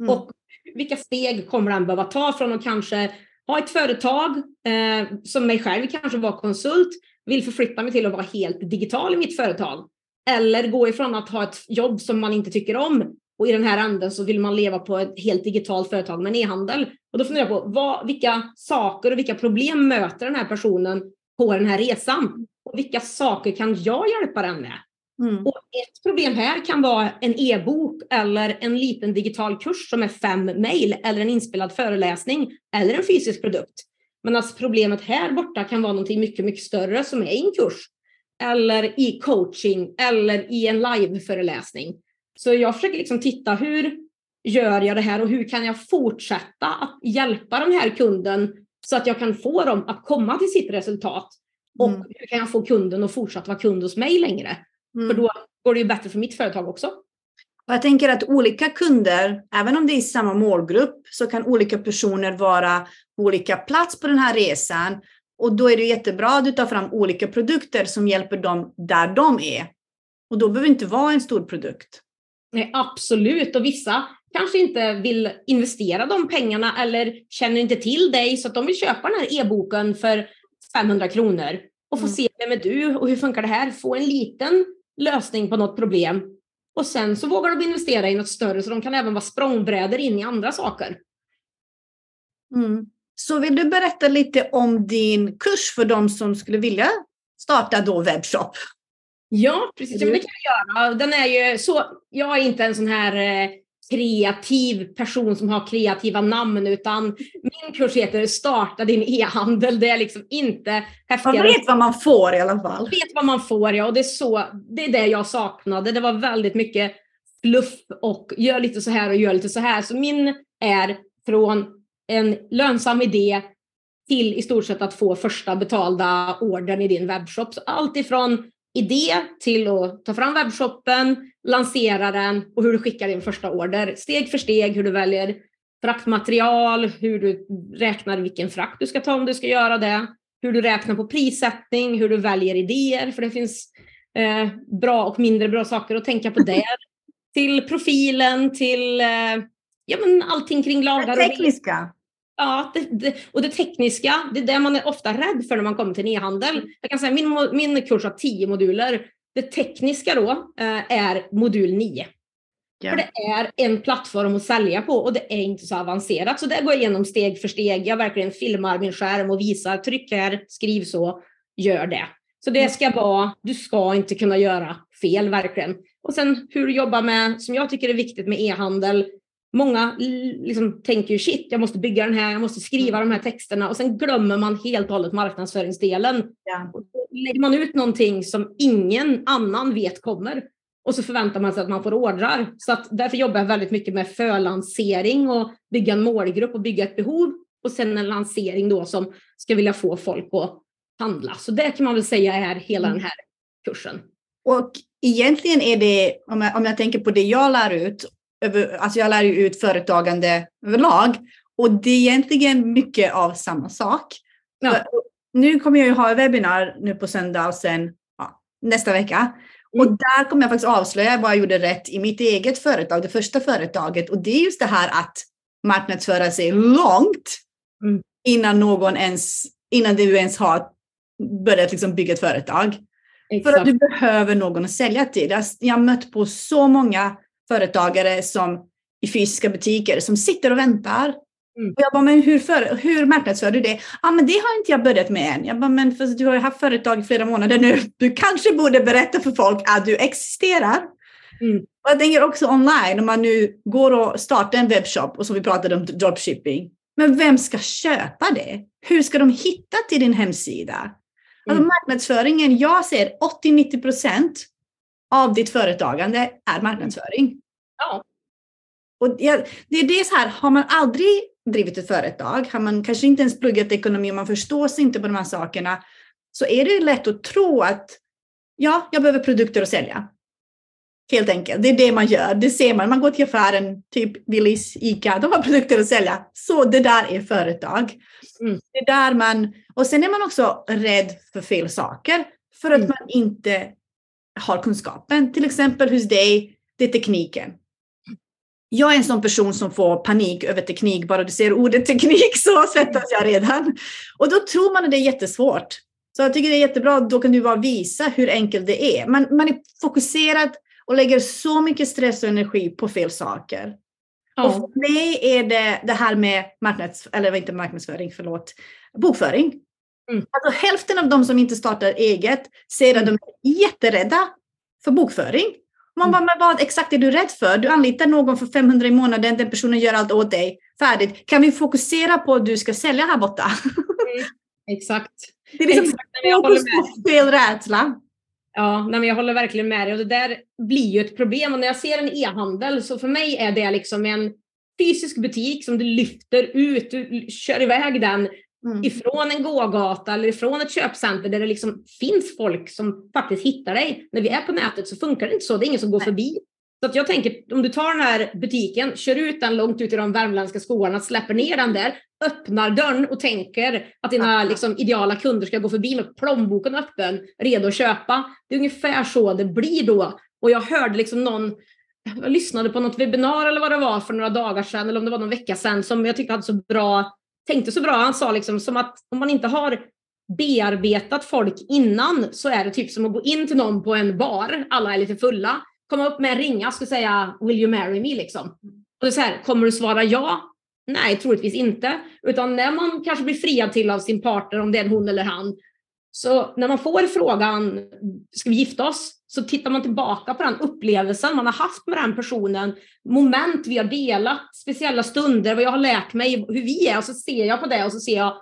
Mm. Och vilka steg kommer den behöva ta från att kanske ha ett företag, eh, som mig själv kanske var konsult, vill förflytta mig till att vara helt digital i mitt företag. Eller gå ifrån att ha ett jobb som man inte tycker om och i den här änden så vill man leva på ett helt digitalt företag med en e-handel. Och då funderar jag på vad, vilka saker och vilka problem möter den här personen på den här resan? Och vilka saker kan jag hjälpa den med? Mm. Och ett problem här kan vara en e-bok eller en liten digital kurs som är fem mejl eller en inspelad föreläsning eller en fysisk produkt. Men alltså problemet här borta kan vara någonting mycket, mycket större som är i en kurs eller i coaching eller i en liveföreläsning. Så jag försöker liksom titta hur gör jag det här och hur kan jag fortsätta att hjälpa den här kunden så att jag kan få dem att komma till sitt resultat. Och mm. hur kan jag få kunden att fortsätta vara kund hos mig längre? Mm. För då går det ju bättre för mitt företag också. Och jag tänker att olika kunder, även om det är samma målgrupp, så kan olika personer vara på olika plats på den här resan. Och då är det jättebra att du tar fram olika produkter som hjälper dem där de är. Och då behöver det inte vara en stor produkt. Nej, absolut. Och vissa kanske inte vill investera de pengarna eller känner inte till dig så att de vill köpa den här e-boken för 500 kronor och få mm. se vem är du och hur funkar det här? Få en liten lösning på något problem. Och sen så vågar de investera i något större så de kan även vara språngbrädor in i andra saker. Mm. Så vill du berätta lite om din kurs för de som skulle vilja starta då webbshop? Ja, precis. Ja, det kan jag göra. Den är ju så, jag är inte en sån här eh, kreativ person som har kreativa namn utan min kurs heter Starta din e-handel. Det är liksom inte häftigare. Man vet vad man får i alla fall. Man vet vad man får ja och det är, så, det är det jag saknade. Det var väldigt mycket fluff och gör lite så här och gör lite så här. Så min är från en lönsam idé till i stort sett att få första betalda ordern i din webbshop. Så allt ifrån idé till att ta fram webbshoppen, lansera den och hur du skickar din första order. Steg för steg hur du väljer fraktmaterial, hur du räknar vilken frakt du ska ta om du ska göra det, hur du räknar på prissättning, hur du väljer idéer, för det finns eh, bra och mindre bra saker att tänka på där. till profilen, till eh, ja, men allting kring lagar. Det tekniska. Ja, det, det, och det tekniska, det är det man är ofta rädd för när man kommer till e-handel. Jag kan säga min, min kurs har tio moduler. Det tekniska då eh, är modul nio. Yeah. För det är en plattform att sälja på och det är inte så avancerat. Så det går jag igenom steg för steg. Jag verkligen filmar min skärm och visar, tryck här, skriv så, gör det. Så det ska vara, du ska inte kunna göra fel verkligen. Och sen hur du jobbar med, som jag tycker är viktigt med e-handel, Många liksom tänker ju shit, jag måste bygga den här, jag måste skriva de här texterna och sen glömmer man helt och hållet marknadsföringsdelen. Ja. Lägger man ut någonting som ingen annan vet kommer och så förväntar man sig att man får ordrar. Så att därför jobbar jag väldigt mycket med förlansering och bygga en målgrupp och bygga ett behov och sen en lansering då som ska vilja få folk att handla. Så det kan man väl säga är hela mm. den här kursen. Och egentligen är det, om jag, om jag tänker på det jag lär ut alltså jag lär ju ut företagande överlag och det är egentligen mycket av samma sak. Ja. Nu kommer jag ju ha webbinar nu på söndag och sen ja, nästa vecka. Mm. Och där kommer jag faktiskt avslöja vad jag gjorde rätt i mitt eget företag, det första företaget. Och det är just det här att marknadsföra sig långt mm. innan någon ens, innan du ens har börjat liksom bygga ett företag. Exakt. För att du behöver någon att sälja till. Jag har mött på så många företagare som i fysiska butiker som sitter och väntar. Mm. Och jag bara, men hur, för, hur marknadsför du det? Ja, ah, men det har inte jag börjat med än. Jag bara, men för du har ju haft företag i flera månader nu. Du kanske borde berätta för folk att du existerar. Mm. Och jag tänker också online, om man nu går och startar en webbshop och som vi pratade om dropshipping. Men vem ska köpa det? Hur ska de hitta till din hemsida? Alltså, mm. Alltså marknadsföringen, jag ser 80-90 procent av ditt företagande är marknadsföring. Ja. Och det är det så här, har man aldrig drivit ett företag, har man kanske inte ens pluggat ekonomi och man förstår sig inte på de här sakerna, så är det lätt att tro att ja, jag behöver produkter att sälja. Helt enkelt, det är det man gör. Det ser man. Man går till affären, typ Willys, Ica, de har produkter att sälja. Så det där är företag. Mm. Det är där man, och sen är man också rädd för fel saker för att mm. man inte har kunskapen. Till exempel hos dig, det är tekniken. Jag är en sån person som får panik över teknik. Bara du ser ordet teknik så svettas jag redan. Och då tror man att det är jättesvårt. Så jag tycker det är jättebra, då kan du bara visa hur enkelt det är. Man, man är fokuserad och lägger så mycket stress och energi på fel saker. Ja. Och för mig är det det här med marknads, eller inte marknadsföring, förlåt, bokföring. Mm. Alltså, hälften av de som inte startar eget säger att mm. de är jätterädda för bokföring. Man bara, men vad exakt är du rädd för? Du anlitar någon för 500 i månaden, den personen gör allt åt dig. Färdigt. Kan vi fokusera på att du ska sälja här borta? Mm, exakt. Det är liksom exakt, jag håller med. fel rädsla. Ja, nej, men jag håller verkligen med dig. Och det där blir ju ett problem. Och när jag ser en e-handel så för mig är det liksom en fysisk butik som du lyfter ut, du kör iväg den mm. ifrån en gågata eller ifrån ett köpcenter där det liksom finns folk som faktiskt hittar dig. När vi är på nätet så funkar det inte så, det är ingen som går Nej. förbi. Så att jag tänker, om du tar den här butiken, kör ut den långt ut i de värmländska skogarna, släpper ner den där, öppnar dörren och tänker att dina liksom, ideala kunder ska gå förbi med plånboken öppen, redo att köpa. Det är ungefär så det blir då. Och jag hörde liksom någon, jag lyssnade på något webbinar eller vad det var för några dagar sedan, eller om det var någon vecka sedan, som jag tyckte hade så bra, tänkte så bra. Han sa liksom som att om man inte har bearbetat folk innan så är det typ som att gå in till någon på en bar, alla är lite fulla, komma upp med en ringa och säga “Will you marry me?” liksom. Och det är så här, kommer du svara ja? Nej, troligtvis inte. Utan när man kanske blir friad till av sin partner, om det är en hon eller han, så när man får frågan “Ska vi gifta oss?” Så tittar man tillbaka på den upplevelsen man har haft med den personen, moment vi har delat, speciella stunder, vad jag har lärt mig, hur vi är och så ser jag på det och så ser jag,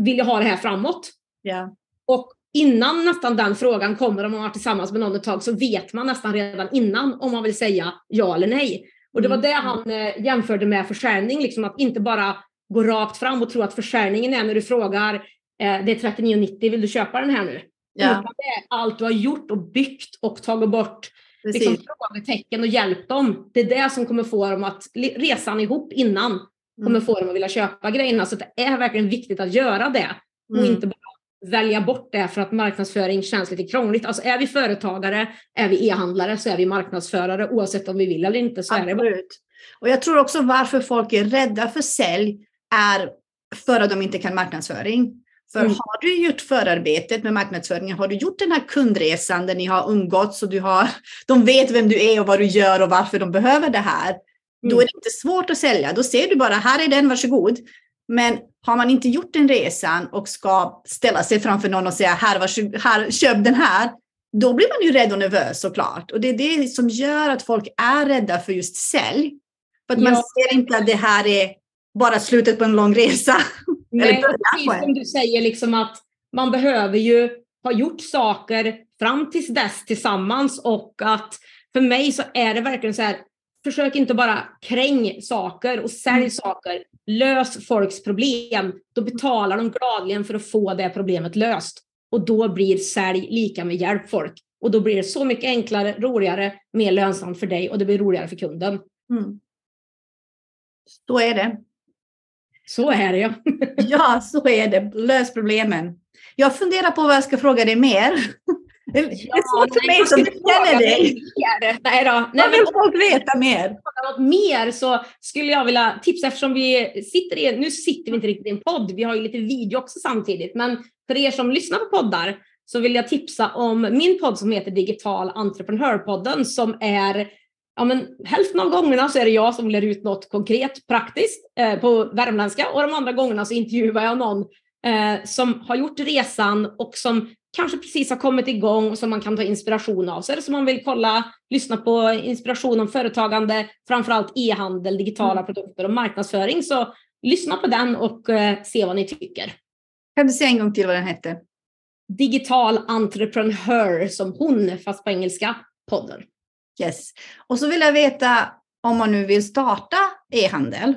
vill jag ha det här framåt? Yeah. Och innan nästan den frågan kommer om man har tillsammans med någon ett tag så vet man nästan redan innan om man vill säga ja eller nej. Och det var det mm. han eh, jämförde med försäljning, liksom att inte bara gå rakt fram och tro att försäljningen är när du frågar eh, det är 39,90, vill du köpa den här nu? Ja. Utan det är allt du har gjort och byggt och tagit bort liksom, frågetecken och hjälpt dem. Det är det som kommer få dem att, resan ihop innan, kommer mm. få dem att vilja köpa grejerna. Så det är verkligen viktigt att göra det. Och mm. inte bara välja bort det för att marknadsföring känns lite krångligt. Alltså är vi företagare, är vi e-handlare så är vi marknadsförare oavsett om vi vill eller inte. Så Absolut. är det. Och jag tror också varför folk är rädda för sälj är för att de inte kan marknadsföring. För mm. har du gjort förarbetet med marknadsföringen, har du gjort den här kundresan där ni har umgåtts och du har, de vet vem du är och vad du gör och varför de behöver det här, mm. då är det inte svårt att sälja. Då ser du bara, här är den, varsågod. Men har man inte gjort den resan och ska ställa sig framför någon och säga, här, varsågod, här köp den här, då blir man ju rädd och nervös såklart. Och det är det som gör att folk är rädda för just sälj. För att ja. man ser inte att det här är bara slutet på en lång resa. Nej, precis som du säger, liksom att man behöver ju ha gjort saker fram tills dess tillsammans och att för mig så är det verkligen så här, försök inte bara kräng saker och sälj mm. saker. Lös folks problem. Då betalar de gladligen för att få det problemet löst. Och då blir sälj lika med hjälp folk. Och då blir det så mycket enklare, roligare, mer lönsamt för dig och det blir roligare för kunden. Mm. Så är det. Så är det ja. ja, så är det. Lös problemen. Jag funderar på vad jag ska fråga dig mer. Det är svårt för mig som känner dig. Nej då. Nej, vill folk veta mer? Något mer så skulle jag vilja tipsa eftersom vi sitter i, nu sitter vi inte riktigt i en podd, vi har ju lite video också samtidigt, men för er som lyssnar på poddar så vill jag tipsa om min podd som heter Digital Entreprenörpodden som är ja, men hälften av gångerna så är det jag som lär ut något konkret praktiskt eh, på värmländska och de andra gångerna så intervjuar jag någon eh, som har gjort resan och som kanske precis har kommit igång och som man kan ta inspiration av. Så är det som man vill kolla, lyssna på inspiration om företagande, framförallt e-handel, digitala mm. produkter och marknadsföring, så lyssna på den och eh, se vad ni tycker. Kan du säga en gång till vad den hette? Digital entreprenör, som hon, fast på engelska, podden. Yes. Och så vill jag veta om man nu vill starta e-handel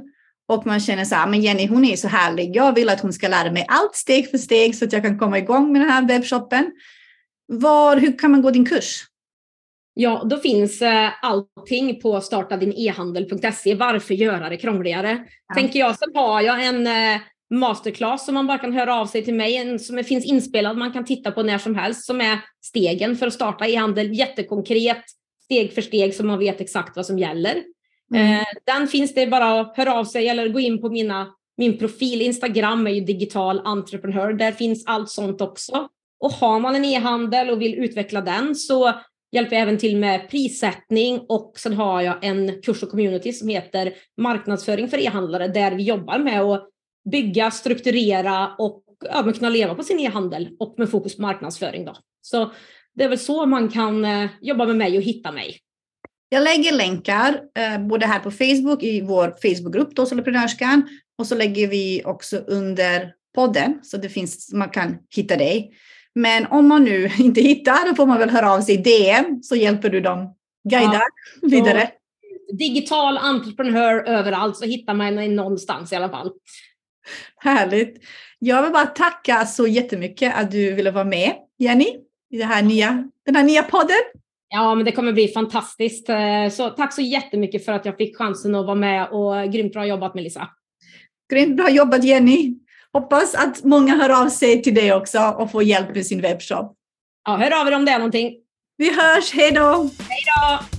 och man känner så här, men Jenny hon är så härlig, jag vill att hon ska lära mig allt steg för steg så att jag kan komma igång med den här webbshoppen. Var, hur kan man gå din kurs? Ja, då finns eh, allting på startadinehandel.se. Varför göra det krångligare? Ja. Tänker jag. Sen har jag en eh, masterclass som man bara kan höra av sig till mig, en som finns inspelad, man kan titta på när som helst, som är stegen för att starta e-handel. Jättekonkret, steg för steg så man vet exakt vad som gäller. Mm. Eh, den finns det bara att höra av sig eller gå in på mina, min profil. Instagram är ju digital entreprenör. Där finns allt sånt också. Och har man en e-handel och vill utveckla den så hjälper jag även till med prissättning och sen har jag en kurs och community som heter marknadsföring för e-handlare där vi jobbar med att bygga, strukturera och ja, kunna leva på sin e-handel och med fokus på marknadsföring. Då. Så det är väl så man kan eh, jobba med mig och hitta mig. Jag lägger länkar eh, både här på Facebook i vår Facebookgrupp då, Soloprenörskan och så lägger vi också under podden så det finns, man kan hitta dig. Men om man nu inte hittar, då får man väl höra av sig i DM så hjälper du dem guida ja, vidare. Digital entreprenör överallt så hittar man mig någonstans i alla fall. Härligt. Jag vill bara tacka så jättemycket att du ville vara med, Jenny, i det här nya, den här nya podden. Ja, men det kommer bli fantastiskt. Eh, så tack så jättemycket för att jag fick chansen att vara med och grymt bra jobbat Melissa. Grymt bra jobbat Jenny. Hoppas att många hör av sig till dig också och får hjälp med sin webbshop. Ja, hör av er om det är någonting. Vi hörs, hej då! Hej då!